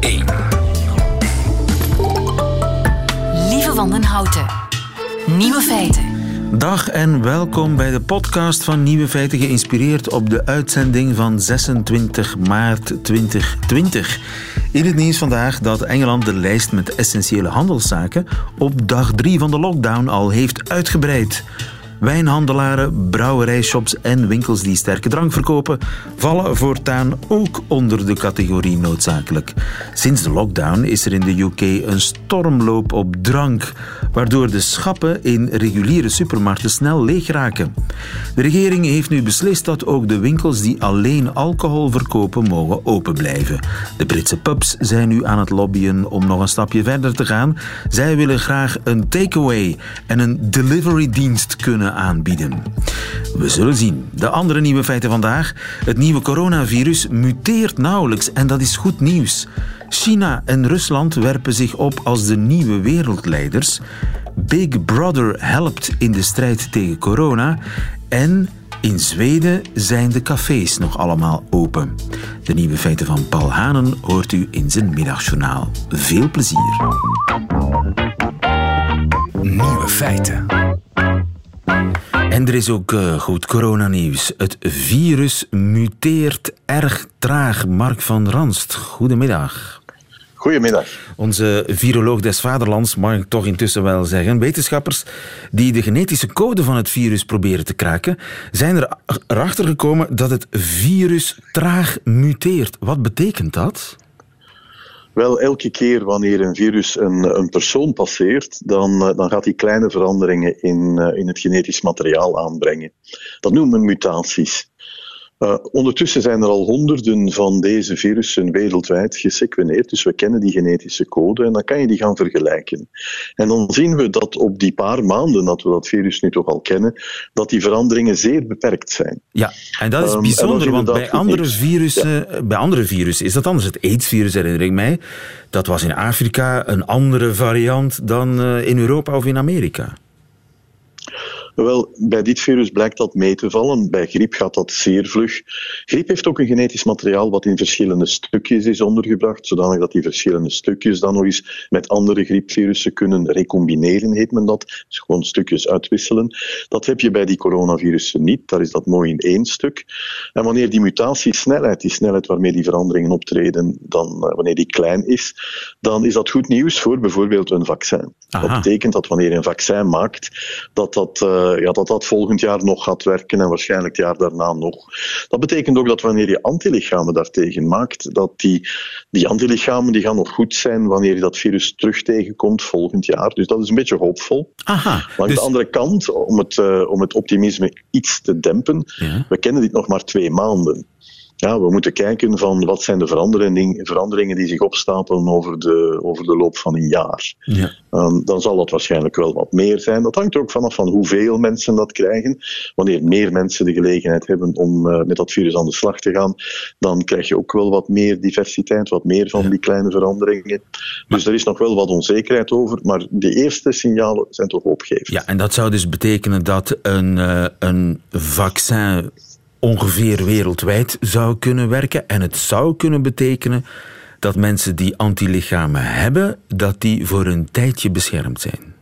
1. Lieve Wandenhouten. Nieuwe feiten. Dag en welkom bij de podcast van Nieuwe Feiten, geïnspireerd op de uitzending van 26 maart 2020. In het nieuws vandaag dat Engeland de lijst met essentiële handelszaken op dag 3 van de lockdown al heeft uitgebreid. Wijnhandelaren, brouwerijshops en winkels die sterke drank verkopen vallen voortaan ook onder de categorie noodzakelijk. Sinds de lockdown is er in de UK een stormloop op drank, waardoor de schappen in reguliere supermarkten snel leeg raken. De regering heeft nu beslist dat ook de winkels die alleen alcohol verkopen mogen open blijven. De Britse pubs zijn nu aan het lobbyen om nog een stapje verder te gaan. Zij willen graag een takeaway en een delivery dienst kunnen aanbieden. We zullen zien. De andere nieuwe feiten vandaag. Het nieuwe coronavirus muteert nauwelijks en dat is goed nieuws. China en Rusland werpen zich op als de nieuwe wereldleiders. Big Brother helpt in de strijd tegen corona. En in Zweden zijn de cafés nog allemaal open. De nieuwe feiten van Paul Hanen hoort u in zijn middagjournaal. Veel plezier. Nieuwe feiten. En er is ook uh, goed coronanieuws. Het virus muteert erg traag. Mark van Ranst, goedemiddag. Goedemiddag. Onze viroloog des vaderlands, mag ik toch intussen wel zeggen. Wetenschappers die de genetische code van het virus proberen te kraken, zijn er erachter gekomen dat het virus traag muteert. Wat betekent dat? Wel, elke keer wanneer een virus een, een persoon passeert, dan, dan gaat hij kleine veranderingen in, in het genetisch materiaal aanbrengen. Dat noemen we mutaties. Uh, ondertussen zijn er al honderden van deze virussen wereldwijd gesequeneerd, dus we kennen die genetische code en dan kan je die gaan vergelijken. En dan zien we dat op die paar maanden dat we dat virus nu toch al kennen, dat die veranderingen zeer beperkt zijn. Ja, en dat is um, bijzonder, want bij andere, virussen, ja. bij andere virussen is dat anders. Het AIDS-virus herinner ik mij, dat was in Afrika een andere variant dan uh, in Europa of in Amerika. Wel, bij dit virus blijkt dat mee te vallen. Bij griep gaat dat zeer vlug. Griep heeft ook een genetisch materiaal wat in verschillende stukjes is ondergebracht, zodanig dat die verschillende stukjes dan nog eens met andere griepvirussen kunnen recombineren, heet men dat. Dus gewoon stukjes uitwisselen. Dat heb je bij die coronavirussen niet. Daar is dat mooi in één stuk. En wanneer die mutatiesnelheid, die snelheid waarmee die veranderingen optreden, dan, wanneer die klein is, dan is dat goed nieuws voor bijvoorbeeld een vaccin. Aha. Dat betekent dat wanneer je een vaccin maakt, dat dat uh, ja, dat dat volgend jaar nog gaat werken en waarschijnlijk het jaar daarna nog. Dat betekent ook dat wanneer je antilichamen daartegen maakt, dat die, die antilichamen die gaan nog goed zijn wanneer je dat virus terug tegenkomt volgend jaar. Dus dat is een beetje hoopvol. Aha, maar aan dus... de andere kant, om het, uh, om het optimisme iets te dempen, ja. we kennen dit nog maar twee maanden ja, we moeten kijken van wat zijn de veranderingen, veranderingen die zich opstapelen over de, over de loop van een jaar. Ja. Um, dan zal dat waarschijnlijk wel wat meer zijn. Dat hangt er ook vanaf van hoeveel mensen dat krijgen. Wanneer meer mensen de gelegenheid hebben om uh, met dat virus aan de slag te gaan, dan krijg je ook wel wat meer diversiteit, wat meer van Ja. die kleine veranderingen. Dus er is nog wel wat onzekerheid over, maar de eerste signalen zijn toch hoopgevend. Ja, en dat zou dus betekenen dat een, uh, een vaccin ongeveer wereldwijd zou kunnen werken. En het zou kunnen betekenen dat mensen die antilichamen hebben, dat die voor een tijdje beschermd zijn.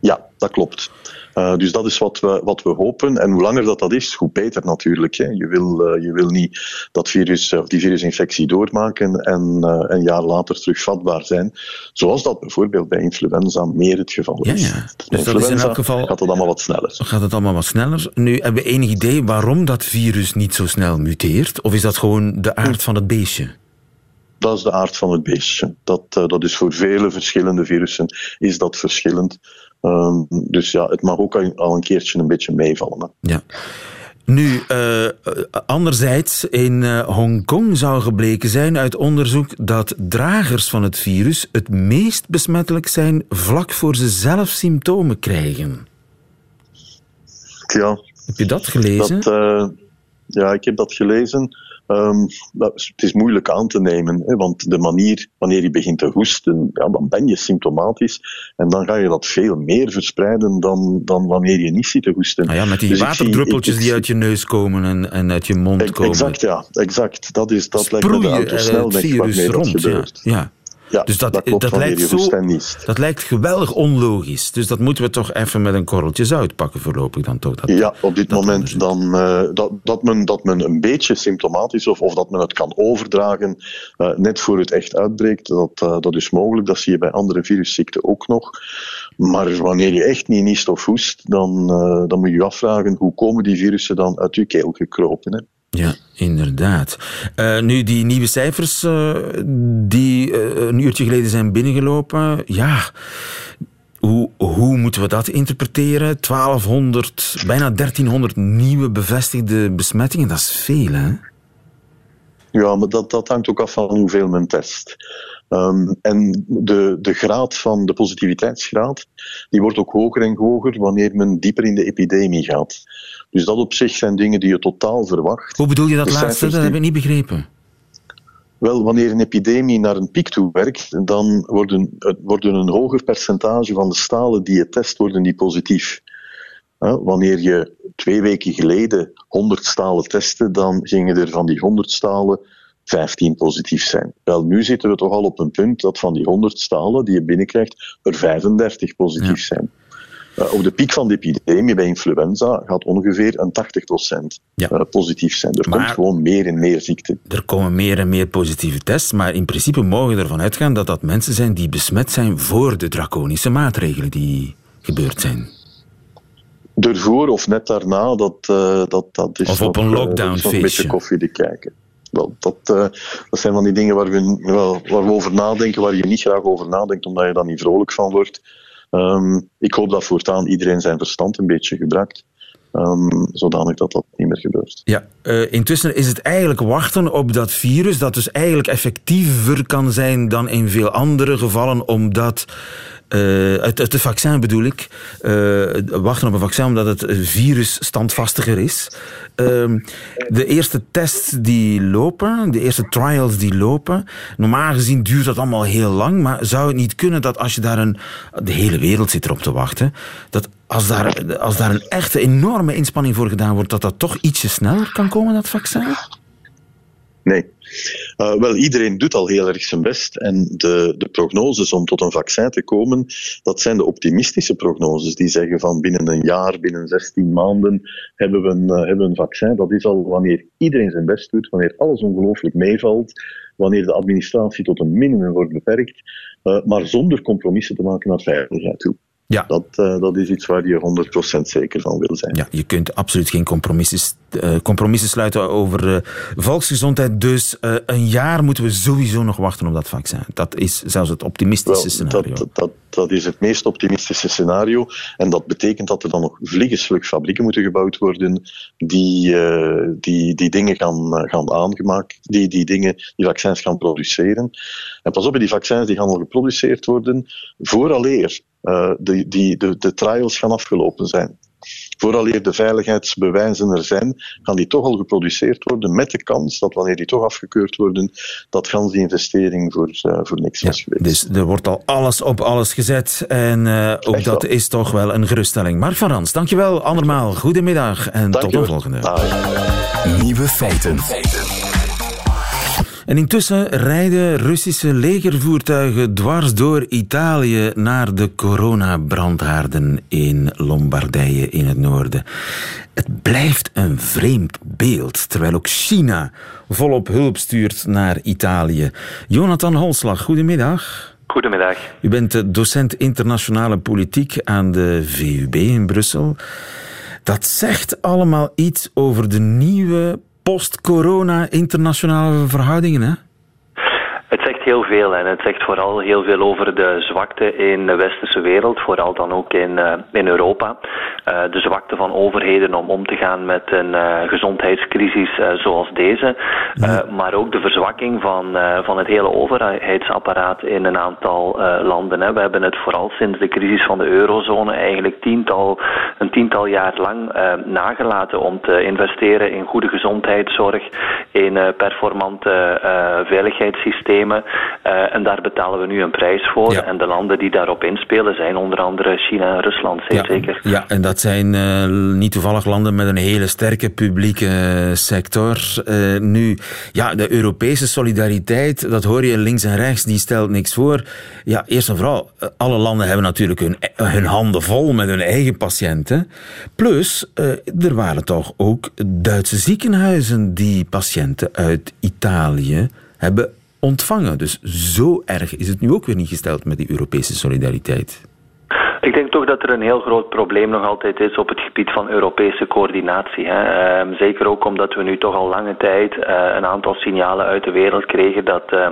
Ja, dat klopt. Uh, dus dat is wat we, wat we hopen. En hoe langer dat, dat is, hoe beter natuurlijk. Hè. Je, wil, uh, je wil niet dat virus, of die virusinfectie doormaken en uh, een jaar later terug vatbaar zijn. Zoals dat bijvoorbeeld bij influenza meer het geval is. ja. Bij Dus dat is in elk geval... gaat het allemaal wat sneller. Gaat het allemaal wat sneller? Nu, hebben we enig idee waarom dat virus niet zo snel muteert? Of is dat gewoon de aard van het beestje? Dat is de aard van het beestje. Dat, dat is voor vele verschillende virussen is dat verschillend. Um, dus ja, het mag ook al een keertje een beetje meevallen. Hè. Ja. Nu, uh, anderzijds, in uh, Hongkong zou gebleken zijn uit onderzoek dat dragers van het virus het meest besmettelijk zijn vlak voor ze zelf symptomen krijgen. Ja. Heb je dat gelezen? Dat, uh, ja, ik heb dat gelezen. Um, het is moeilijk aan te nemen, hè, want de manier wanneer je begint te hoesten, ja, dan ben je symptomatisch en dan ga je dat veel meer verspreiden dan, dan wanneer je niet zit te hoesten. Ah ja, met die dus waterdruppeltjes die uit je neus komen en, en uit je mond komen. Exact, ja, exact. Dat, is, dat lijkt me de autosnelweg waarmee dat gebeurt. Ja, ja. Ja, dus dat, dat, lijkt zo, dat lijkt geweldig onlogisch. Dus dat moeten we toch even met een korreltje zout pakken voorlopig dan toch? Dat, ja, op dit moment dan, uh, dat, dat, men, dat men een beetje symptomatisch of, of dat men het kan overdragen uh, net voor het echt uitbreekt, dat, uh, dat is mogelijk. Dat zie je bij andere virusziekten ook nog. Maar wanneer je echt niet niest of hoest, dan, dan moet je je afvragen hoe komen die virussen dan uit je keel gekropen. Hè? Ja, inderdaad. Uh, nu, die nieuwe cijfers uh, die uh, een uurtje geleden zijn binnengelopen, ja, hoe, hoe moeten we dat interpreteren? 1200, bijna 1300 nieuwe bevestigde besmettingen, dat is veel, hè? Ja, maar dat, dat hangt ook af van hoeveel men test. Um, en de, de graad van de positiviteitsgraad, die wordt ook hoger en hoger wanneer men dieper in de epidemie gaat. Dus dat op zich zijn dingen die je totaal verwacht. Hoe bedoel je dat laatste? Dat heb ik niet begrepen. Wel, wanneer een epidemie naar een piek toe werkt, dan worden, worden een hoger percentage van de stalen die je test, worden die positief. Wanneer je twee weken geleden 100 stalen testte, dan gingen er van die 100 stalen 15 positief zijn. Wel, nu zitten we toch al op een punt dat van die 100 stalen die je binnenkrijgt, er 35 positief zijn. Uh, op de piek van de epidemie bij influenza gaat ongeveer een 80% ja. uh, positief zijn. Er komt gewoon meer en meer ziekte. Er komen meer en meer positieve tests, maar in principe mogen we ervan uitgaan dat dat mensen zijn die besmet zijn voor de draconische maatregelen die gebeurd zijn. Ervoor of net daarna, dat, uh, dat, dat is of op een lockdown een beetje koffie te kijken. Wel, dat, dat zijn van die dingen waar we, wel, waar we over nadenken, waar je niet graag over nadenkt, omdat je daar niet vrolijk van wordt. Um, ik hoop dat voortaan iedereen zijn verstand een beetje gebruikt. Um, zodanig dat dat niet meer gebeurt. Ja, uh, intussen is het eigenlijk wachten op dat virus, dat dus eigenlijk effectiever kan zijn dan in veel andere gevallen, omdat uh, het, het, vaccin bedoel ik. Uh, wachten op een vaccin omdat het virus standvastiger is. Uh, de eerste tests die lopen, de eerste trials die lopen, normaal gezien duurt dat allemaal heel lang, maar zou het niet kunnen dat als je daar een... De hele wereld zit erop te wachten. Dat als daar, als daar een echte enorme inspanning voor gedaan wordt, dat dat toch ietsje sneller kan komen, dat vaccin? Nee. Uh, wel, iedereen doet al heel erg zijn best. En de, de prognoses om tot een vaccin te komen, dat zijn de optimistische prognoses. Die zeggen van binnen een jaar, binnen 16 maanden hebben we een, uh, hebben een vaccin. Dat is al wanneer iedereen zijn best doet, wanneer alles ongelooflijk meevalt, wanneer de administratie tot een minimum wordt beperkt, uh, maar zonder compromissen te maken naar veiligheid toe. Ja. Dat, uh, dat is iets waar je 100% zeker van wil zijn. Ja, je kunt absoluut geen compromissen, uh, compromissen sluiten over uh, volksgezondheid. Dus een jaar moeten we sowieso nog wachten op dat vaccin. Dat is zelfs het optimistische Wel, scenario. Dat, dat, dat, is het meest optimistische scenario. En dat betekent dat er dan nog vliegensvlug fabrieken moeten gebouwd worden die, die, die dingen gaan, gaan aangemaakt, die, die dingen, die vaccins gaan produceren. En pas op, die vaccins die gaan al geproduceerd worden vooraleer uh, die, die, de, de trials gaan afgelopen zijn. Vooraleer de veiligheidsbewijzen er zijn, gaan die toch al geproduceerd worden met de kans dat wanneer die toch afgekeurd worden, dat gans die investering voor, uh, voor niks was geweest. Dus er wordt al alles op alles gezet en uh, ook dat is toch wel een geruststelling. Mark van Rans, dankjewel andermaal. Goedemiddag en tot de volgende. Nieuwe feiten. feiten. En intussen rijden Russische legervoertuigen dwars door Italië naar de coronabrandhaarden in Lombardije in het noorden. Het blijft een vreemd beeld, terwijl ook China volop hulp stuurt naar Italië. Jonathan Holslag, goedemiddag. Goedemiddag. U bent docent internationale politiek aan de VUB in Brussel. Dat zegt allemaal iets over de nieuwe post-corona internationale verhoudingen, hè? Heel veel en het zegt vooral heel veel over de zwakte in de westerse wereld, vooral dan ook in, in Europa. de zwakte van overheden om om te gaan met een gezondheidscrisis zoals deze, maar ook de verzwakking van, van het hele overheidsapparaat in een aantal landen. Hè. We hebben het vooral sinds de crisis van de eurozone eigenlijk tiental, een tiental jaar lang nagelaten om te investeren in goede gezondheidszorg, in performante veiligheidssystemen. Uh, en daar betalen we nu een prijs voor. En de landen die daarop inspelen zijn onder andere China en Rusland, ja, zeker. Ja, en dat zijn uh, niet toevallig landen met een hele sterke publieke eh, sector. Uh, nu, ja, de Europese solidariteit, dat hoor je links en rechts, die stelt niks voor. Ja, eerst en vooral, alle landen hebben natuurlijk hun, hun handen vol met hun eigen patiënten. Plus, er waren toch ook Duitse ziekenhuizen die patiënten uit Italië hebben ontvangen. Dus zo erg is het nu ook weer niet gesteld met die Europese solidariteit. Ik denk toch dat er een heel groot probleem nog altijd is op het gebied van Europese coördinatie. Hè. Ehm, zeker ook omdat we nu toch al lange tijd uh, een aantal signalen uit de wereld kregen dat uh,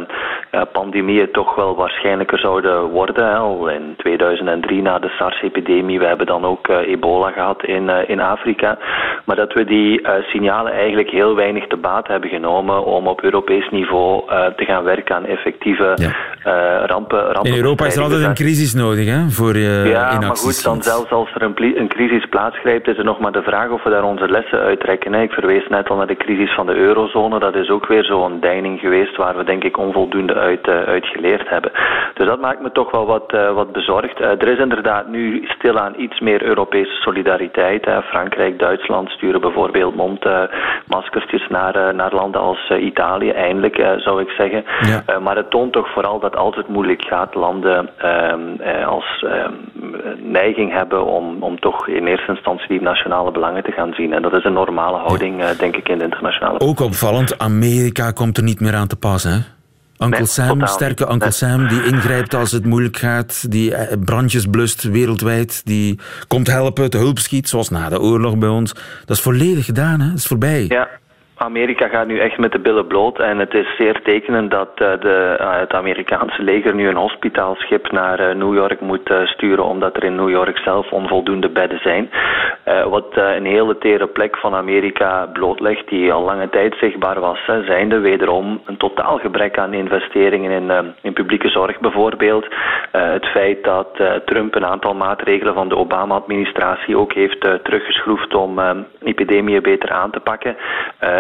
pandemieën toch wel waarschijnlijker zouden worden. Hè. Al in 2003 na de SARS-epidemie, we hebben dan ook uh, ebola gehad in, in Afrika. Maar dat we die signalen eigenlijk heel weinig te baat hebben genomen om op Europees niveau te gaan werken aan effectieve ja. rampen, rampen. In Europa is er altijd een crisis nodig hè, voor je ja, ja, maar goed, dan zelfs als er een, een, crisis plaatsgrijpt, is er nog maar de vraag of we daar onze lessen uittrekken. Hè. Ik verwees net al naar de crisis van de eurozone. Dat is ook weer zo'n deining geweest waar we denk ik onvoldoende uit, uh, uit geleerd hebben. Dus dat maakt me toch wel wat, uh, wat bezorgd. Uh, er is inderdaad nu stilaan iets meer Europese solidariteit. Hè. Frankrijk, Duitsland sturen bijvoorbeeld mondmaskertjes naar, naar landen als Italië, eindelijk zou ik zeggen. Ja. maar het toont toch vooral dat als het moeilijk gaat, landen ehm, als ehm, neiging hebben om, om toch in eerste instantie die nationale belangen te gaan zien. En dat is een normale houding, ja. Eh, denk ik, in de internationale Ook opvallend, Amerika komt er niet meer aan te passen, hè? Uncle nee, Sam, sterke Uncle Sam, die ingrijpt als het moeilijk gaat, die eh, brandjes blust wereldwijd, die komt helpen, te hulp schiet, zoals na de oorlog bij ons. Dat is volledig gedaan, hè? dat is voorbij. Ja, Amerika gaat nu echt met de billen bloot en het is zeer tekenend dat uh, de, uh, het Amerikaanse leger nu een hospitaalschip naar uh, New York moet sturen omdat er in New York zelf onvoldoende bedden zijn. wat een hele tere plek van Amerika blootlegt die al lange tijd zichtbaar was, zijnde wederom een totaal gebrek aan investeringen in, in publieke zorg bijvoorbeeld. het feit dat Trump een aantal maatregelen van de Obama-administratie ook heeft teruggeschroefd om epidemieën beter aan te pakken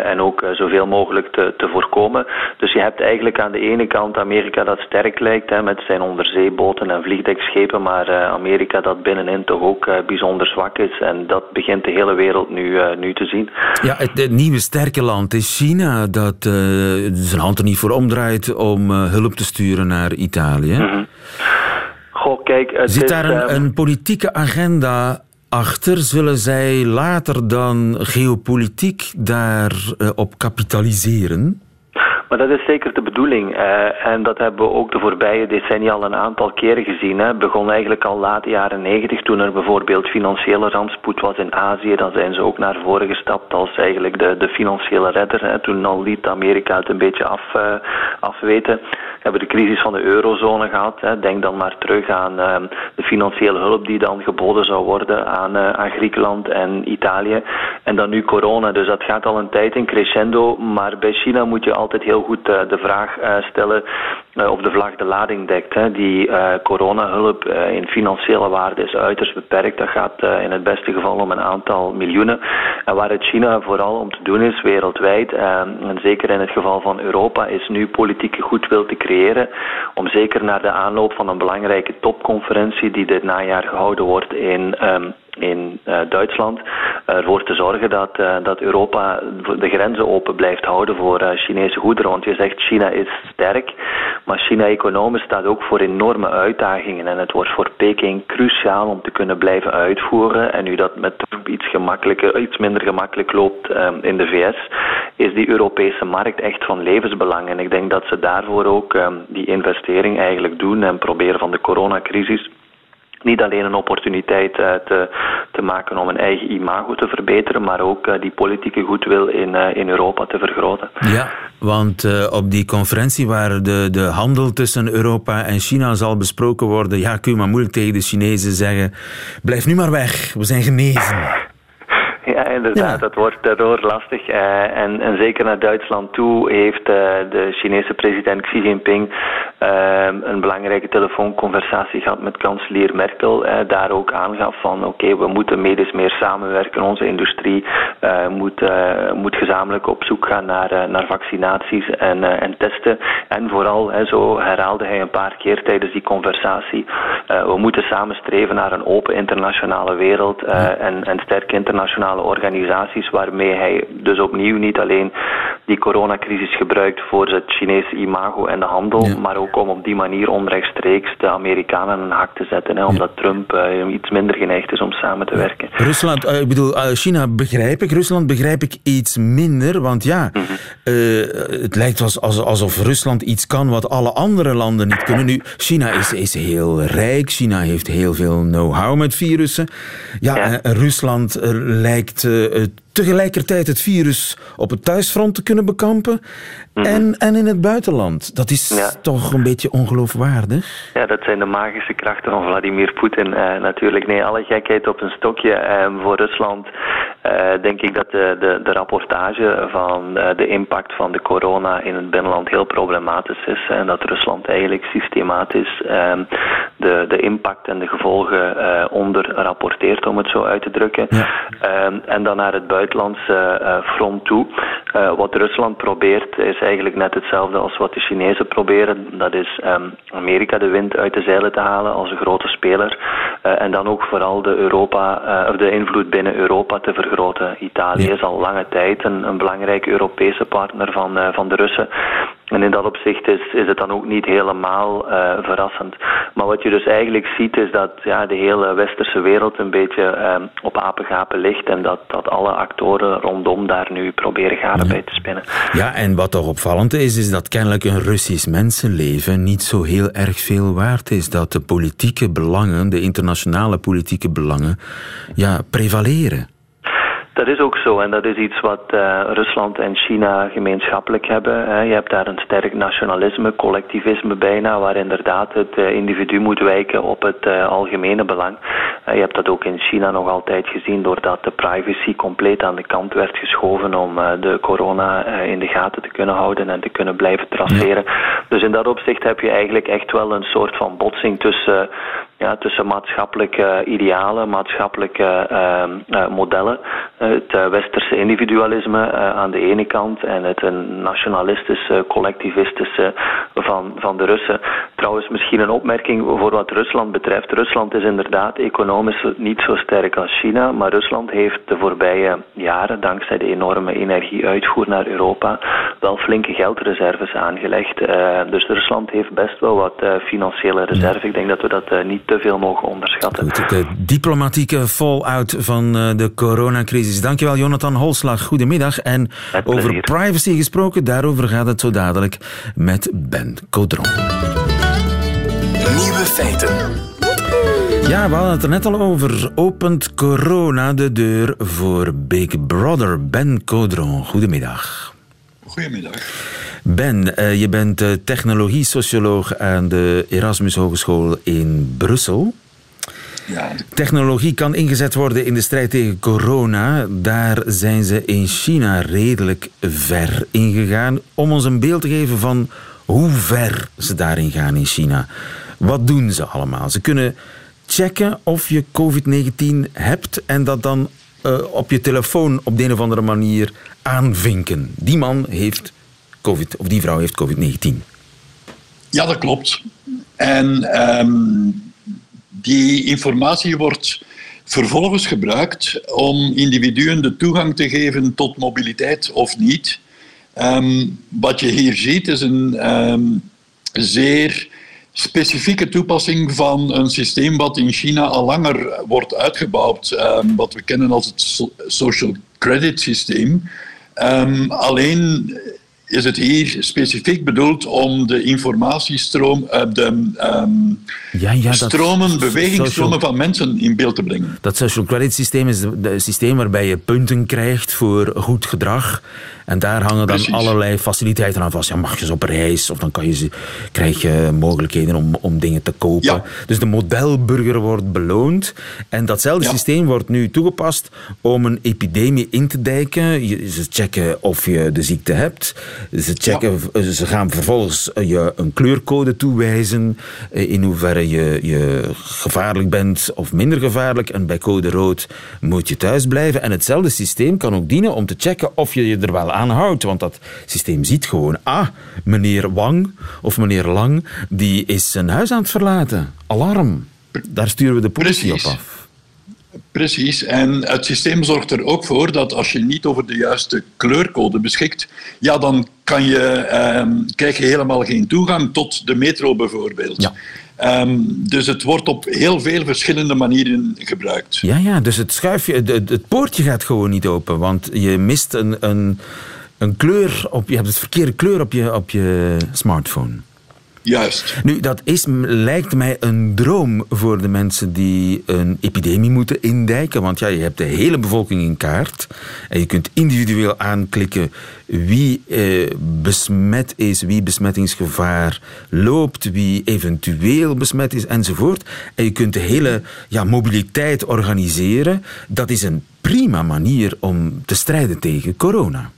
en ook eh, zoveel mogelijk te, te voorkomen. Dus je hebt eigenlijk aan de ene kant Amerika dat sterk lijkt hè, met zijn onderzeeboten en vliegdekschepen, maar uh, Amerika dat binnenin toch ook bijzonder zwak is. En dat begint de hele wereld nu, nu te zien. Ja, het, het, nieuwe sterke land is China, dat zijn hand er niet voor omdraait om hulp te sturen naar Italië. Mm -hmm. Goh, kijk, Zit daar een, ehm, een politieke agenda achter? Zullen zij later dan geopolitiek daarop op kapitaliseren? Maar dat is zeker de bedoeling. Uh, en dat hebben we ook de voorbije decennia al een aantal keren gezien. Het begon eigenlijk al laat jaren negentig, toen er bijvoorbeeld financiële rampspoed was in Azië. Dan zijn ze ook naar voren gestapt als eigenlijk de, de financiële redder. Hè. Toen al liet Amerika het een beetje af, uh, afweten. Hebben de crisis van de eurozone gehad. Hè. Denk dan maar terug aan uh, de financiële hulp die dan geboden zou worden aan, aan Griekenland en Italië. En dan nu corona. Dus dat gaat al een tijd in crescendo. Maar bij China moet je altijd heel goed uh, de vraag uh, stellen of de vlag de lading dekt. Hè. Die coronahulp in financiële waarde is uiterst beperkt. Dat gaat in het beste geval om een aantal miljoenen. En waar het China vooral om te doen is wereldwijd, en zeker in het geval van Europa, is nu politieke goedwil te creëren om zeker naar de aanloop van een belangrijke topconferentie die dit najaar gehouden wordt in um, in uh, Duitsland ervoor te zorgen dat, uh, dat Europa de grenzen open blijft houden voor uh, Chinese goederen. Want je zegt China is sterk, maar China economisch staat ook voor enorme uitdagingen en het wordt voor Peking cruciaal om te kunnen blijven uitvoeren. En nu dat met iets, gemakkelijker, iets minder gemakkelijk loopt um, in de VS, is die Europese markt echt van levensbelang. En ik denk dat ze daarvoor ook um, die investering eigenlijk doen en proberen van de coronacrisis niet alleen een opportuniteit uh, te, te maken om een eigen imago te verbeteren, maar ook uh, die politieke goedwil in, uh, in Europa te vergroten. Ja, want uh, op die conferentie waar de, de handel tussen Europa en China zal besproken worden, ja, kun je maar moeilijk tegen de Chinezen zeggen, blijf nu maar weg, we zijn genezen. Ja, inderdaad. Dat, wordt, wordt lastig. Uh, en, en zeker naar Duitsland toe heeft uh, de Chinese president Xi Jinping uh, een belangrijke telefoonconversatie gehad met kanselier Merkel. daar ook aangaf van oké, okay, we moeten medisch meer samenwerken. Onze industrie moet, moet gezamenlijk op zoek gaan naar, naar vaccinaties en, en testen. En vooral, zo herhaalde hij een paar keer tijdens die conversatie, we moeten samen streven naar een open internationale wereld en, en sterke internationale organisaties waarmee hij dus opnieuw niet alleen die coronacrisis gebruikt voor het Chinese imago en de handel, maar ook om op die manier onrechtstreeks de Amerikanen een hak te zetten, hè, omdat Trump uh, iets minder geneigd is om samen te werken. Rusland, uh, ik bedoel, uh, China begrijp ik, Rusland begrijp ik iets minder, want ja, mm -hmm. het lijkt als, als, alsof Rusland iets kan wat alle andere landen niet kunnen. Nu, China is, is heel rijk, China heeft heel veel know-how met virussen. Ja, ja. Rusland lijkt tegelijkertijd het virus op het thuisfront te kunnen bekampen mm -hmm. en, en in het buitenland. Dat is ja. toch een beetje ongeloofwaardig. Ja, dat zijn de magische krachten van Vladimir Poetin. Uh, natuurlijk, nee, alle gekheid op een stokje. Uh, voor Rusland uh, denk ik dat de, de, de rapportage van de impact van de corona in het binnenland heel problematisch is. En dat Rusland eigenlijk systematisch ehm, de, de impact en de gevolgen onderrapporteert, om het zo uit te drukken. Ja. Ehm, en dan naar het buitenlandse front toe. wat Rusland probeert is eigenlijk net hetzelfde als wat de Chinezen proberen. Dat is um, Amerika de wind uit de zeilen te halen als een grote speler. Uh, en dan ook vooral de, Europa, uh, of de invloed binnen Europa te vergroten. Italië is al lange tijd een, een belangrijke Europese partner van, uh, van de Russen. En in dat opzicht is, is het dan ook niet helemaal uh, verrassend. Maar wat je dus eigenlijk ziet is dat ja, de hele westerse wereld een beetje uh, op apengapen ligt en dat, dat alle actoren rondom daar nu proberen garen ja. bij te spinnen. Ja, en wat toch opvallend is, is dat kennelijk een Russisch mensenleven niet zo heel erg veel waard is. Dat de politieke belangen, de internationale politieke belangen, ja, prevaleren. Dat is ook zo en dat is iets wat uh, Rusland en China gemeenschappelijk hebben. Hè. Je hebt daar een sterk nationalisme, collectivisme bijna, waar inderdaad het uh, individu moet wijken op het uh, algemene belang. je hebt dat ook in China nog altijd gezien, doordat de privacy compleet aan de kant werd geschoven om de corona in de gaten te kunnen houden en te kunnen blijven traceren. Ja. Dus in dat opzicht heb je eigenlijk echt wel een soort van botsing tussen ja, tussen maatschappelijke idealen, maatschappelijke uh, uh, modellen. Het uh, westerse individualisme aan de ene kant en het nationalistische, collectivistische van, van de Russen. Trouwens, misschien een opmerking voor wat Rusland betreft. Rusland is inderdaad economisch niet zo sterk als China, maar Rusland heeft de voorbije jaren, dankzij de enorme energieuitvoer naar Europa, wel flinke geldreserves aangelegd. dus Rusland heeft best wel wat financiële reserve. Ik denk dat we dat niet te veel mogen onderschatten. Goed, de diplomatieke fallout van de coronacrisis. Dankjewel, Jonathan Holslag. Goedemiddag. En over privacy gesproken, daarover gaat het zo dadelijk met Ben Codron. Nieuwe feiten. Ja, we hadden het er net al over. Opent corona de deur voor Big Brother? Ben Codron, goedemiddag. Goedemiddag. Ben, uh, je bent uh, technologie-socioloog aan de Erasmus Hogeschool in Brussel. Ja. Technologie kan ingezet worden in de strijd tegen corona. Daar zijn ze in China redelijk ver in gegaan. Om ons een beeld te geven van hoe ver ze daarin gaan in China. Wat doen ze allemaal? Ze kunnen checken of je COVID-19 hebt en dat dan uh, op je telefoon op de een of andere manier aanvinken. Die man heeft COVID, of die vrouw heeft COVID-19. Ja, dat klopt. En um, die informatie wordt vervolgens gebruikt om individuen de toegang te geven tot mobiliteit of niet. Um, wat je hier ziet is een um, zeer specifieke toepassing van een systeem wat in China al langer wordt uitgebouwd, wat we kennen als het social credit systeem. alleen is het hier specifiek bedoeld om de informatiestroom, de um, ja, ja, stromen, bewegingsstromen van mensen in beeld te brengen. Dat social credit systeem is het systeem waarbij je punten krijgt voor goed gedrag. En daar hangen dan allerlei faciliteiten aan vast. Ja, mag je eens op reis of dan kan je, krijg je mogelijkheden om, om dingen te kopen. Dus de modelburger wordt beloond. En datzelfde systeem wordt nu toegepast om een epidemie in te dijken. ze checken of je de ziekte hebt. Ze, checken, ze gaan vervolgens je een kleurcode toewijzen eh, in hoeverre je, je gevaarlijk bent of minder gevaarlijk. En bij code rood moet je thuis blijven. En hetzelfde systeem kan ook dienen om te checken of je je er wel aan houdt. Want dat systeem ziet gewoon, ah, meneer Wang of meneer Lang, die is zijn huis aan het verlaten. Alarm. Daar sturen we de politie op af. Precies, en het systeem zorgt er ook voor dat als je niet over de juiste kleurcode beschikt, ja, dan kan je, eh, krijg je helemaal geen toegang tot de metro bijvoorbeeld. Ja. Ehm, dus het wordt op heel veel verschillende manieren gebruikt. Ja, ja dus het schuifje, het, het poortje gaat gewoon niet open, want je mist een, een, een kleur, op, je hebt het verkeerde kleur op je, op je smartphone. Juist. Nu, dat is, lijkt mij een droom voor de mensen die een epidemie moeten indijken. Want ja, je hebt de hele bevolking in kaart. En je kunt individueel aanklikken wie eh, besmet is, wie besmettingsgevaar loopt, wie eventueel besmet is enzovoort. En je kunt de hele ja, mobiliteit organiseren. Dat is een prima manier om te strijden tegen corona.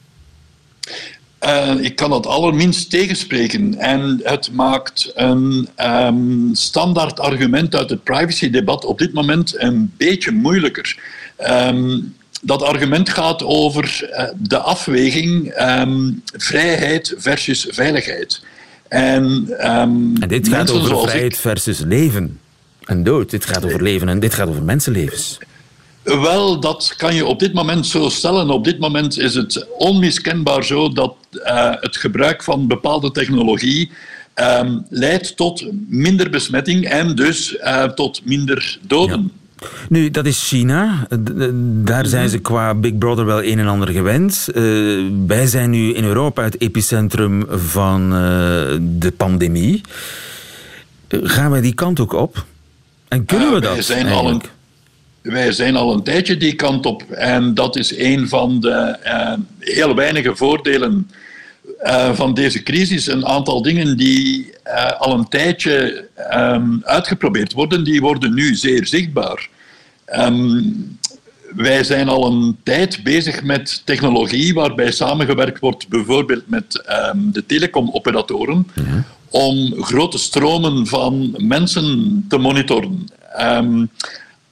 Uh, ik kan dat allerminst tegenspreken. En het maakt een um, standaard argument uit het privacy-debat op dit moment een beetje moeilijker. Um, dat argument gaat over uh, de afweging um, vrijheid versus veiligheid. En, en dit gaat over vrijheid ik... versus leven en dood. Dit gaat over leven en dit gaat over mensenlevens. Wel, dat kan je op dit moment zo stellen. Op dit moment is het onmiskenbaar zo dat uh, het gebruik van bepaalde technologie um, leidt tot minder besmetting en dus uh, tot minder doden. Ja. Nu, dat is China. Daar zijn ze qua Big Brother wel een en ander gewend. Uh, wij zijn nu in Europa het epicentrum van de pandemie. gaan wij die kant ook op? En kunnen we dat? Wij zijn eigenlijk? al een wij zijn al een tijdje die kant op. En dat is een van de uh, heel weinige voordelen uh, van deze crisis. Een aantal dingen die uh, al een tijdje um, uitgeprobeerd worden, die worden nu zeer zichtbaar. Um, wij zijn al een tijd bezig met technologie waarbij samengewerkt wordt, bijvoorbeeld met um, de telecomoperatoren, ja. om grote stromen van mensen te monitoren.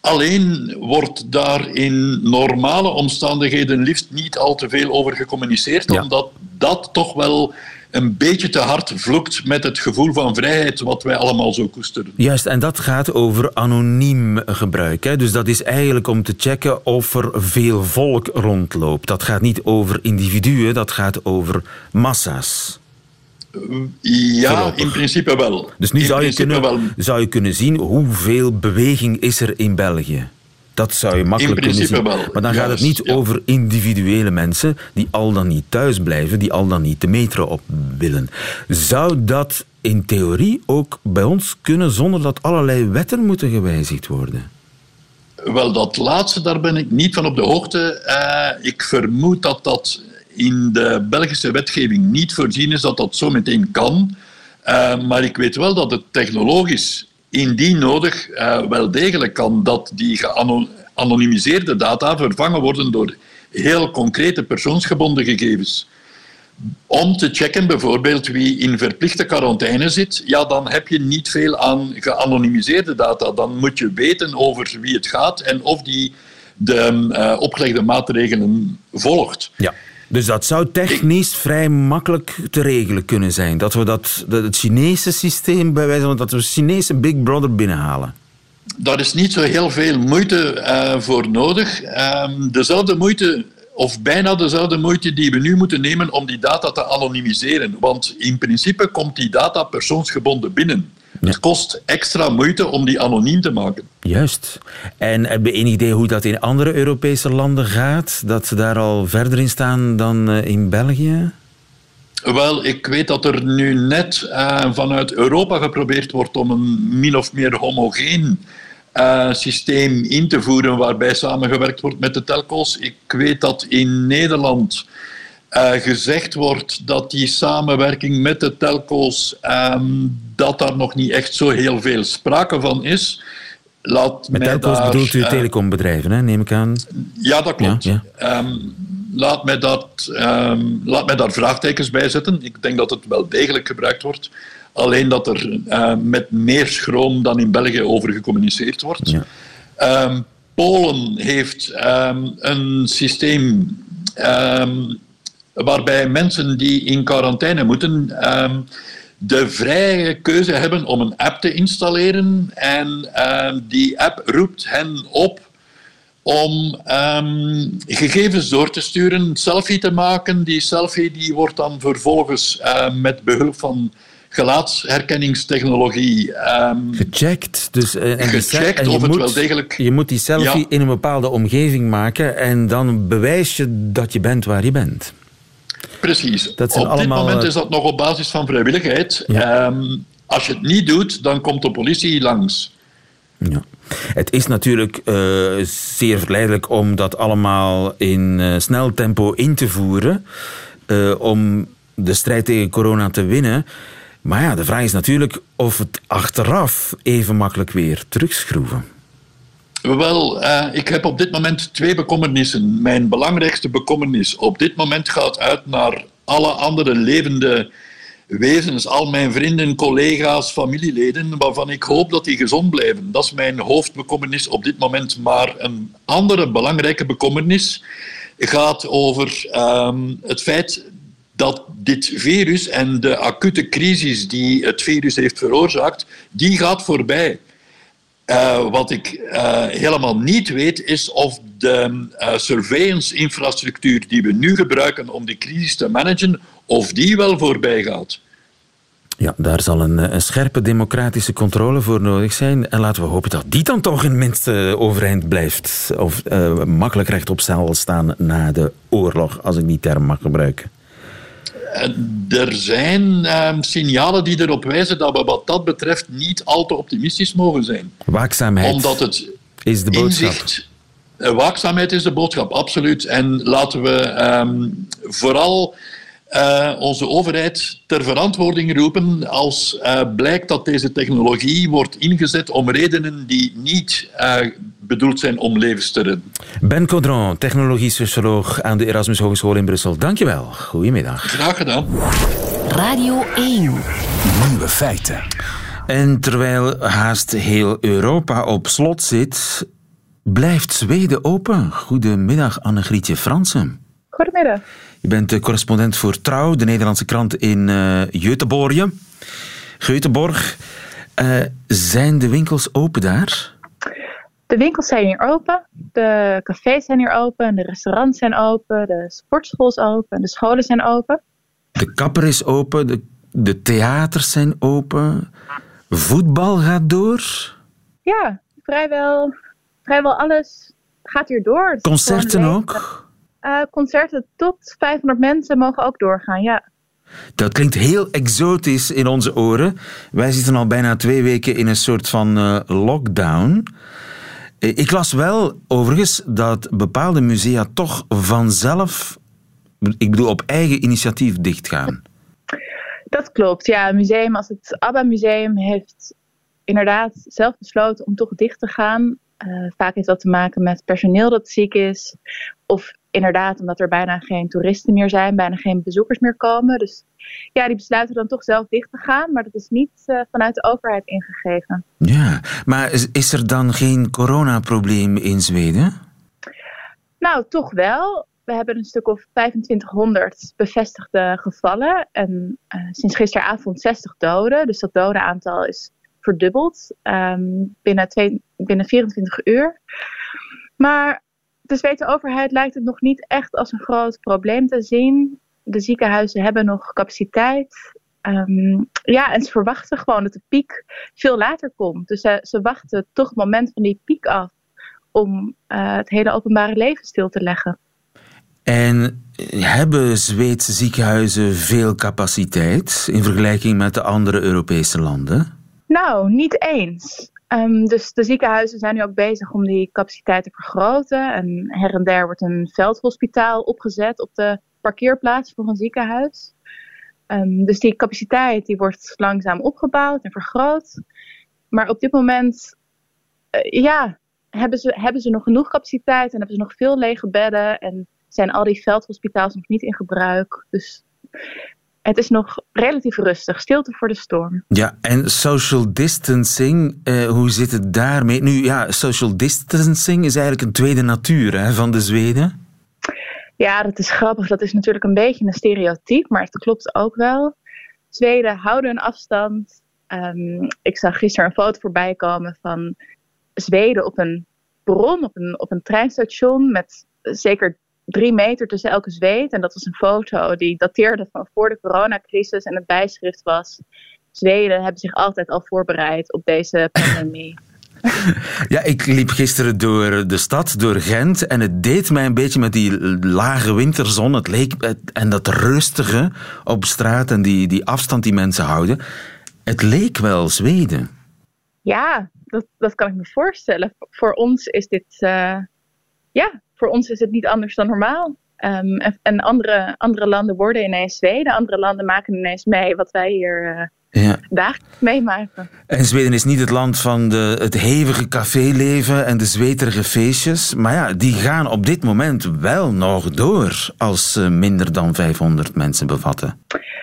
Alleen wordt daar in normale omstandigheden liefst niet al te veel over gecommuniceerd, omdat dat toch wel een beetje te hard vloekt met het gevoel van vrijheid wat wij allemaal zo koesteren. Juist, en dat gaat over anoniem gebruik. Hè? Dus dat is eigenlijk om te checken of er veel volk rondloopt. Dat gaat niet over individuen, dat gaat over massa's. Ja, in principe wel. Dus nu zou je, kunnen, zou je kunnen zien hoeveel beweging is er in België. Dat zou je makkelijk kunnen zien. Wel. Maar dan gaat het niet over individuele mensen die al dan niet thuis blijven, die al dan niet de metro op willen. Zou dat in theorie ook bij ons kunnen zonder dat allerlei wetten moeten gewijzigd worden? Wel, dat laatste, daar ben ik niet van op de hoogte. Uh, ik vermoed dat dat in de Belgische wetgeving niet voorzien is dat dat zo meteen kan. Uh, maar ik weet wel dat het technologisch, indien nodig, uh, wel degelijk kan dat die geanonimiseerde data vervangen worden door heel concrete persoonsgebonden gegevens. Om te checken bijvoorbeeld wie in verplichte quarantaine zit, ja, dan heb je niet veel aan geanonimiseerde data. Dan moet je weten over wie het gaat en of die de uh, opgelegde maatregelen volgt. Ja. Dus dat zou technisch vrij makkelijk te regelen kunnen zijn. Dat we dat, het Chinese systeem bij wijze van dat we Chinese Big Brother binnenhalen. Daar is niet zo heel veel moeite uh, voor nodig. Um, dezelfde moeite, of bijna dezelfde moeite die we nu moeten nemen om die data te anonimiseren. Want in principe komt die data persoonsgebonden binnen. Het kost extra moeite om die anoniem te maken. Juist. En heb je enig idee hoe dat in andere Europese landen gaat? Dat ze daar al verder in staan dan eh, in België? Wel, ik weet dat er nu net uh, vanuit Europa geprobeerd wordt om een min of meer homogeen uh, systeem in te voeren waarbij samengewerkt wordt met de telcos. Ik weet dat in Nederland uh, gezegd wordt dat die samenwerking met de telco's, um, dat daar nog niet echt zo heel veel sprake van is. Laat met telco's daar, bedoelt u uh, telecombedrijven, hè, neem ik aan? Ja, dat klopt. Ja, ja. Um, laat, mij dat, um, laat mij daar vraagtekens bij zetten. Ik denk dat het wel degelijk gebruikt wordt. Alleen dat er uh, met meer schroom dan in België over gecommuniceerd wordt. Ja. Um, Polen heeft um, een systeem waarbij mensen die in quarantaine moeten de vrije keuze hebben om een app te installeren. En die app roept hen op om um, gegevens door te sturen, een selfie te maken. Die selfie die wordt dan vervolgens uh, met behulp van gelaatsherkenningstechnologie um, gecheckt. Dus, uh, en gecheckt en of het wel degelijk... Je moet die selfie ja. in een bepaalde omgeving maken en dan bewijs je dat je bent waar je bent. Precies. Dat op allemaal... dit moment is dat nog op basis van vrijwilligheid. Ja. Um, als je het niet doet, dan komt de politie langs. Ja. Het is natuurlijk uh, zeer verleidelijk om dat allemaal in uh, snel tempo in te voeren. Uh, om de strijd tegen corona te winnen. Maar ja, de vraag is natuurlijk of het achteraf even makkelijk weer terugschroeven. Wel, ik heb op dit moment twee bekommernissen. Mijn belangrijkste bekommernis op dit moment gaat uit naar alle andere levende wezens, al mijn vrienden, collega's, familieleden, waarvan ik hoop dat die gezond blijven. Dat is mijn hoofdbekommernis op dit moment. Maar een andere belangrijke bekommernis gaat over um, het feit dat dit virus en de acute crisis die het virus heeft veroorzaakt, die gaat voorbij. Uh, wat ik uh, helemaal niet weet, is of de uh, surveillance-infrastructuur die we nu gebruiken om die crisis te managen, of die wel voorbij gaat. Ja, daar zal een, een, scherpe democratische controle voor nodig zijn. En laten we hopen dat die dan toch in minste overeind blijft. Of makkelijk rechtop zal staan na de oorlog, als ik die term mag gebruiken. Er zijn uh, signalen die erop wijzen dat we wat dat betreft niet al te optimistisch mogen zijn. Waakzaamheid Omdat het is de boodschap. Inzicht, eh, waakzaamheid is de boodschap, absoluut. En laten we um, vooral uh, onze overheid ter verantwoording roepen als uh, blijkt dat deze technologie wordt ingezet om redenen die niet uh, bedoeld zijn om levens te redden. Ben Caudron, technologie-socioloog aan de Erasmus Hogeschool in Brussel. Dankjewel. Goedemiddag. Graag gedaan. Radio 1. Nieuwe feiten. En terwijl haast heel Europa op slot zit, blijft Zweden open. Goedemiddag, Annegrietje Fransen. Goedemiddag. Je bent de correspondent voor Trouw, de Nederlandse krant in uh, Göteborg. Göteborg. Uh, zijn de winkels open daar? De winkels zijn hier open, de cafés zijn hier open, de restaurants zijn open, de sportschool is open, de scholen zijn open. De kapper is open, de, de theaters zijn open, voetbal gaat door? Ja, vrijwel, vrijwel alles gaat hier door. Concerten ook? Uh, concerten tot 500 mensen mogen ook doorgaan, ja. Dat klinkt heel exotisch in onze oren. Wij zitten al bijna twee weken in een soort van uh, lockdown. Eh, ik las wel overigens dat bepaalde musea toch vanzelf, ik bedoel op eigen initiatief, dichtgaan. Dat klopt, ja. Een museum als het ABBA Museum heeft inderdaad zelf besloten om toch dicht te gaan. Uh, vaak heeft dat te maken met personeel dat ziek is. Of inderdaad omdat er bijna geen toeristen meer zijn, bijna geen bezoekers meer komen. Dus ja, die besluiten dan toch zelf dicht te gaan, maar dat is niet uh, vanuit de overheid ingegeven. Ja, maar is, is er dan geen coronaprobleem in Zweden? Nou, toch wel. We hebben een stuk of 2500 bevestigde gevallen en uh, sinds gisteravond 60 doden. Dus dat dodenaantal is verdubbeld um, binnen, twee, binnen 24 uur. Maar de Zweedse overheid lijkt het nog niet echt als een groot probleem te zien. De ziekenhuizen hebben nog capaciteit. Um, ja, en ze verwachten gewoon dat de piek veel later komt. Dus ze, ze wachten toch het moment van die piek af om uh, het hele openbare leven stil te leggen. En hebben Zweedse ziekenhuizen veel capaciteit in vergelijking met de andere Europese landen? Nou, niet eens. Um, dus de ziekenhuizen zijn nu ook bezig om die capaciteit te vergroten. En her en der wordt een veldhospitaal opgezet op de parkeerplaats voor een ziekenhuis. Ehm, dus die capaciteit die wordt langzaam opgebouwd en vergroot. Maar op dit moment eh, ja, hebben, ze, hebben ze nog genoeg capaciteit en hebben ze nog veel lege bedden. En zijn al die veldhospitaals nog niet in gebruik. Dus het is nog relatief rustig. Stilte voor de storm. Ja, en social distancing, eh, hoe zit het daarmee? Nu ja, social distancing is eigenlijk een tweede natuur hè, van de Zweden. Ja, dat is grappig. Dat is natuurlijk een beetje een stereotype, maar het klopt ook wel. Zweden houden een afstand. Ehm, ik zag gisteren een foto voorbij komen van Zweden op een bron, op een, op een treinstation met zeker drie meter tussen elke zweet. En dat was een foto die dateerde van voor de coronacrisis en het bijschrift was... Zweden hebben zich altijd al voorbereid op deze pandemie. Ja, ik liep gisteren door de stad, door Gent, en het deed mij een beetje met die lage winterzon. Het leek, en dat rustige op straat en die, die afstand die mensen houden. Het leek wel Zweden. Ja, dat, dat kan ik me voorstellen. Voor ons is dit, uh, ja, voor ons is het niet anders dan normaal. Um, en, en andere, andere landen worden ineens Zweden, andere landen maken ineens mee wat wij hier uh, ja. dagelijks meemaken. En Zweden is niet het land van de, het hevige caféleven en de zweterige feestjes. Maar ja, die gaan op dit moment wel nog door als ze minder dan 500 mensen bevatten.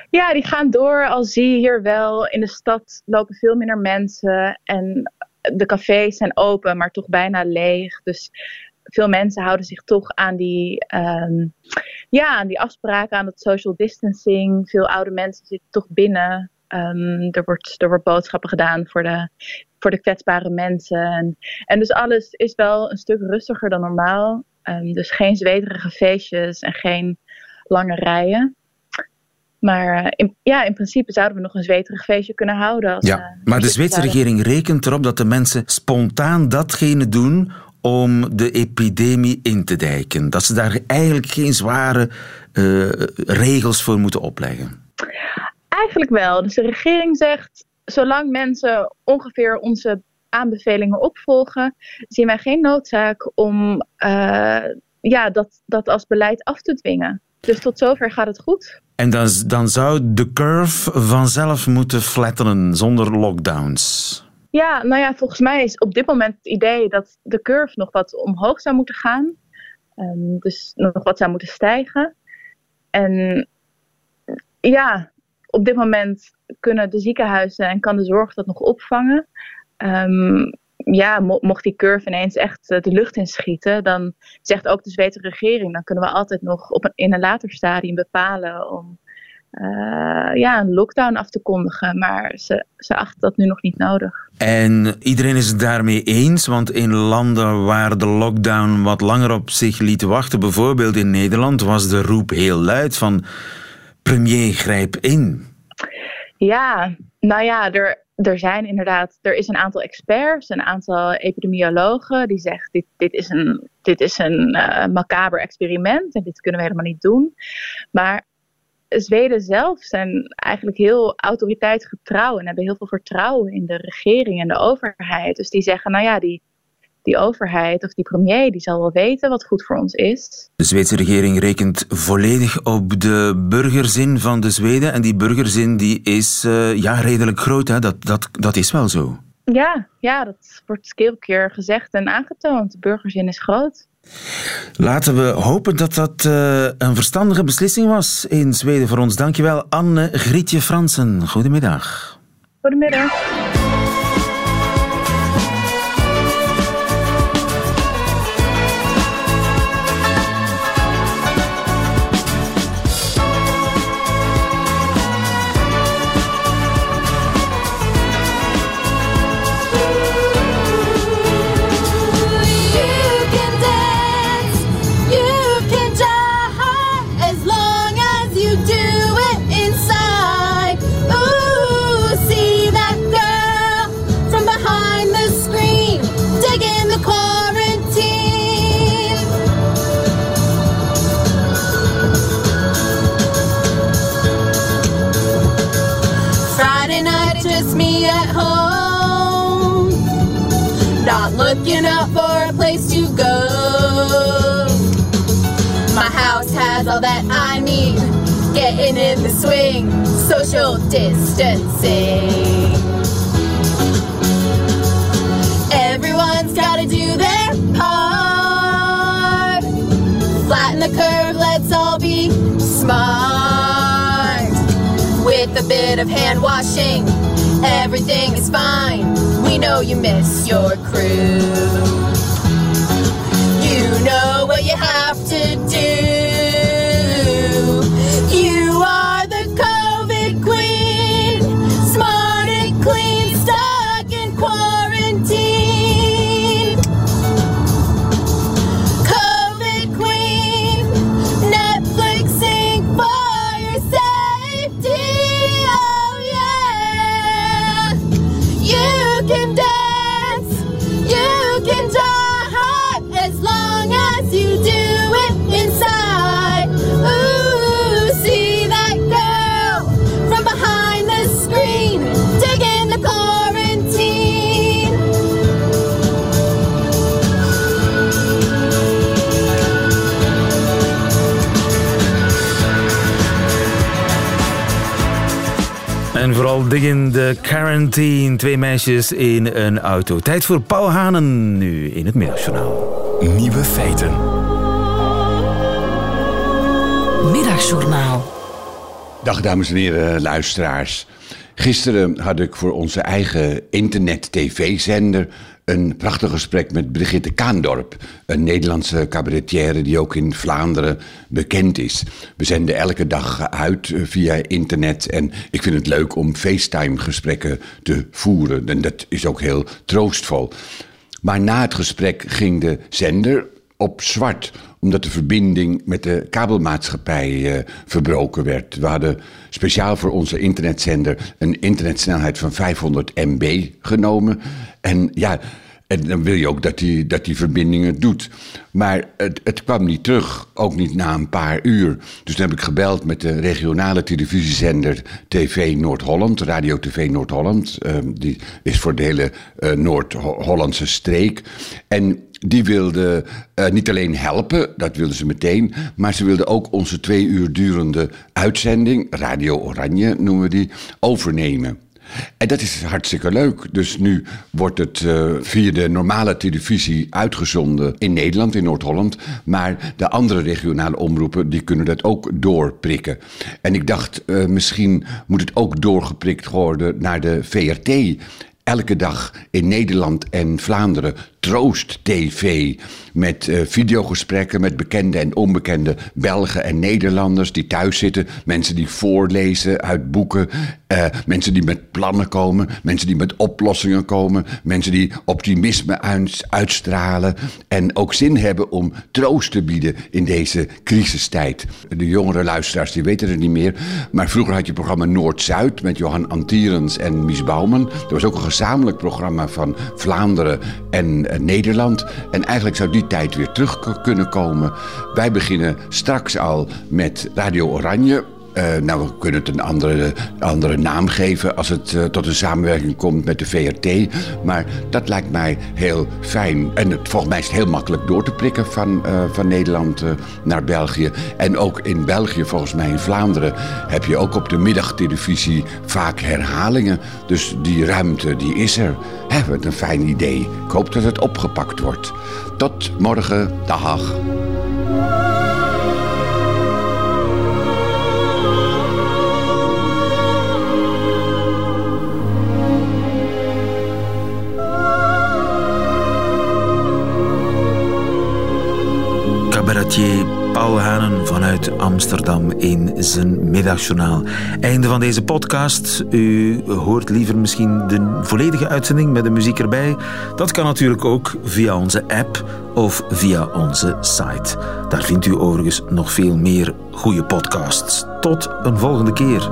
Ja, die gaan door. Al zie je hier wel, in de stad lopen veel minder mensen. En de cafés zijn open, maar toch bijna leeg. Dus veel mensen houden zich toch aan die, um, ja, aan die afspraken, aan het social distancing. Veel oude mensen zitten toch binnen. Um, er, wordt, er wordt boodschappen gedaan voor de, voor de kwetsbare mensen. En, en dus alles is wel een stuk rustiger dan normaal. Um, dus geen zweterige feestjes en geen lange rijen. Maar eh, in, ja, in principe zouden we nog een zweterig feestje kunnen houden. Als, ja, uh, maar de Zweedse regering rekent erop dat de mensen spontaan datgene doen om de epidemie in te dijken. Dat ze daar eigenlijk geen zware uh, regels voor moeten opleggen. Eigenlijk wel. Dus de regering zegt, zolang mensen ongeveer onze aanbevelingen opvolgen, zien wij geen noodzaak om uh, ja, dat, dat als beleid af te dwingen. Dus tot zover gaat het goed. En dan, dan zou de curve vanzelf moeten flattenen zonder lockdowns. Ja, nou ja, volgens mij is op dit moment het idee dat de curve nog wat omhoog zou moeten gaan. Um, dus nog wat zou moeten stijgen. En ja, op dit moment kunnen de ziekenhuizen en kan de zorg dat nog opvangen. Um, ja, mocht die curve ineens echt eh, de lucht inschieten, dan zegt ook de Zweedse regering, dan kunnen we altijd nog op in een later stadium bepalen om uh, ja, een lockdown af te kondigen. Maar ze, ze achten dat nu nog niet nodig. En iedereen is het daarmee eens, want in landen waar de lockdown wat langer op zich liet wachten, bijvoorbeeld in Nederland, was de roep heel luid van premier grijp in. Ja, nou ja, er, er zijn inderdaad, er is een aantal experts, een aantal epidemiologen die zeggen dit, dit is een, dit is een uh, macaber experiment en dit kunnen we helemaal niet doen. Maar Zweden zelf zijn eigenlijk heel autoriteitsgetrouw en hebben heel veel vertrouwen in de regering en de overheid. Dus die zeggen, nou ja, die, die overheid of die premier, die zal wel weten wat goed voor ons is. De Zweedse regering rekent volledig op de burgerzin van de Zweden. En die burgerzin die is uh, ja, redelijk groot, hè? Dat, dat, dat is wel zo. Ja, ja, dat wordt keer op keer gezegd en aangetoond. De burgerzin is groot. Laten we hopen dat dat uh, een verstandige beslissing was in Zweden voor ons. Dankjewel, Anne Grietje Fransen. Goedemiddag. Goedemiddag. Place to go. My house has all that I need. Getting in the swing, social distancing. Everyone's gotta do their part. Flatten the curve, let's all be smart. With a bit of hand washing, everything is fine. We know you miss your crew you have to do. En vooral diggen de quarantine. Twee meisjes in een auto. Tijd voor Paul Hanen nu in het middagjournaal. Nieuwe feiten. Middagjournaal. Dag dames en heren, luisteraars. Gisteren had ik voor onze eigen internet-tv-zender een prachtig gesprek met Brigitte Kaandorp, een Nederlandse cabaretière die ook in Vlaanderen bekend is. We zenden elke dag uit via internet en ik vind het leuk om FaceTime-gesprekken te voeren. En dat is ook heel troostvol. Maar na het gesprek ging de zender op zwart, omdat de verbinding met de kabelmaatschappij eh, verbroken werd. We hadden speciaal voor onze internetzender een internetsnelheid van 500 MB genomen. En ja, en dan wil je ook dat die, dat die verbinding het doet. Maar het, het kwam niet terug, ook niet na een paar uur. Dus toen heb ik gebeld met de regionale televisiezender TV Noord-Holland, Radio TV Noord-Holland. Eh, die is voor de hele eh, Noord-Hollandse streek. En die wilde eh, niet alleen helpen, dat wilden ze meteen, maar ze wilden ook onze twee uur durende uitzending, Radio Oranje noemen we die, overnemen. En dat is hartstikke leuk. Dus nu wordt het eh, via de normale televisie uitgezonden in Nederland, in Noord-Holland. Maar de andere regionale omroepen die kunnen dat ook doorprikken. En ik dacht, eh, misschien moet het ook doorgeprikt worden naar de VRT elke dag in Nederland en Vlaanderen Troost TV. Met uh, videogesprekken met bekende en onbekende Belgen en Nederlanders die thuis zitten. Mensen die voorlezen uit boeken. Uh, mensen die met plannen komen. Mensen die met oplossingen komen. Mensen die optimisme uit, uitstralen. En ook zin hebben om troost te bieden in deze crisistijd. De jongere luisteraars die weten het niet meer. Maar vroeger had je programma Noord-Zuid met Johan Antierens en Mies Bouwman. Dat was ook een gezamenlijk programma van Vlaanderen en Nederland. En eigenlijk zou die tijd weer terug kunnen komen. Wij beginnen straks al met Radio Oranje. Uh, nou, we kunnen het een andere, andere naam geven als het uh, tot een samenwerking komt met de VRT. Maar dat lijkt mij heel fijn. En het, volgens mij is het heel makkelijk door te prikken van, uh, van Nederland naar België. En ook in België, volgens mij in Vlaanderen, heb je ook op de middagtelevisie vaak herhalingen. Dus die ruimte, die is er. Hè, wat een fijn idee. Ik hoop dat het opgepakt wordt. Tot morgen. Dag. Cabaretier Paul Hanen vanuit Amsterdam in zijn middagjournaal. Einde van deze podcast. U hoort liever misschien de volledige uitzending met de muziek erbij. Dat kan natuurlijk ook via onze app of via onze site. Daar vindt u overigens nog veel meer goede podcasts. Tot een volgende keer.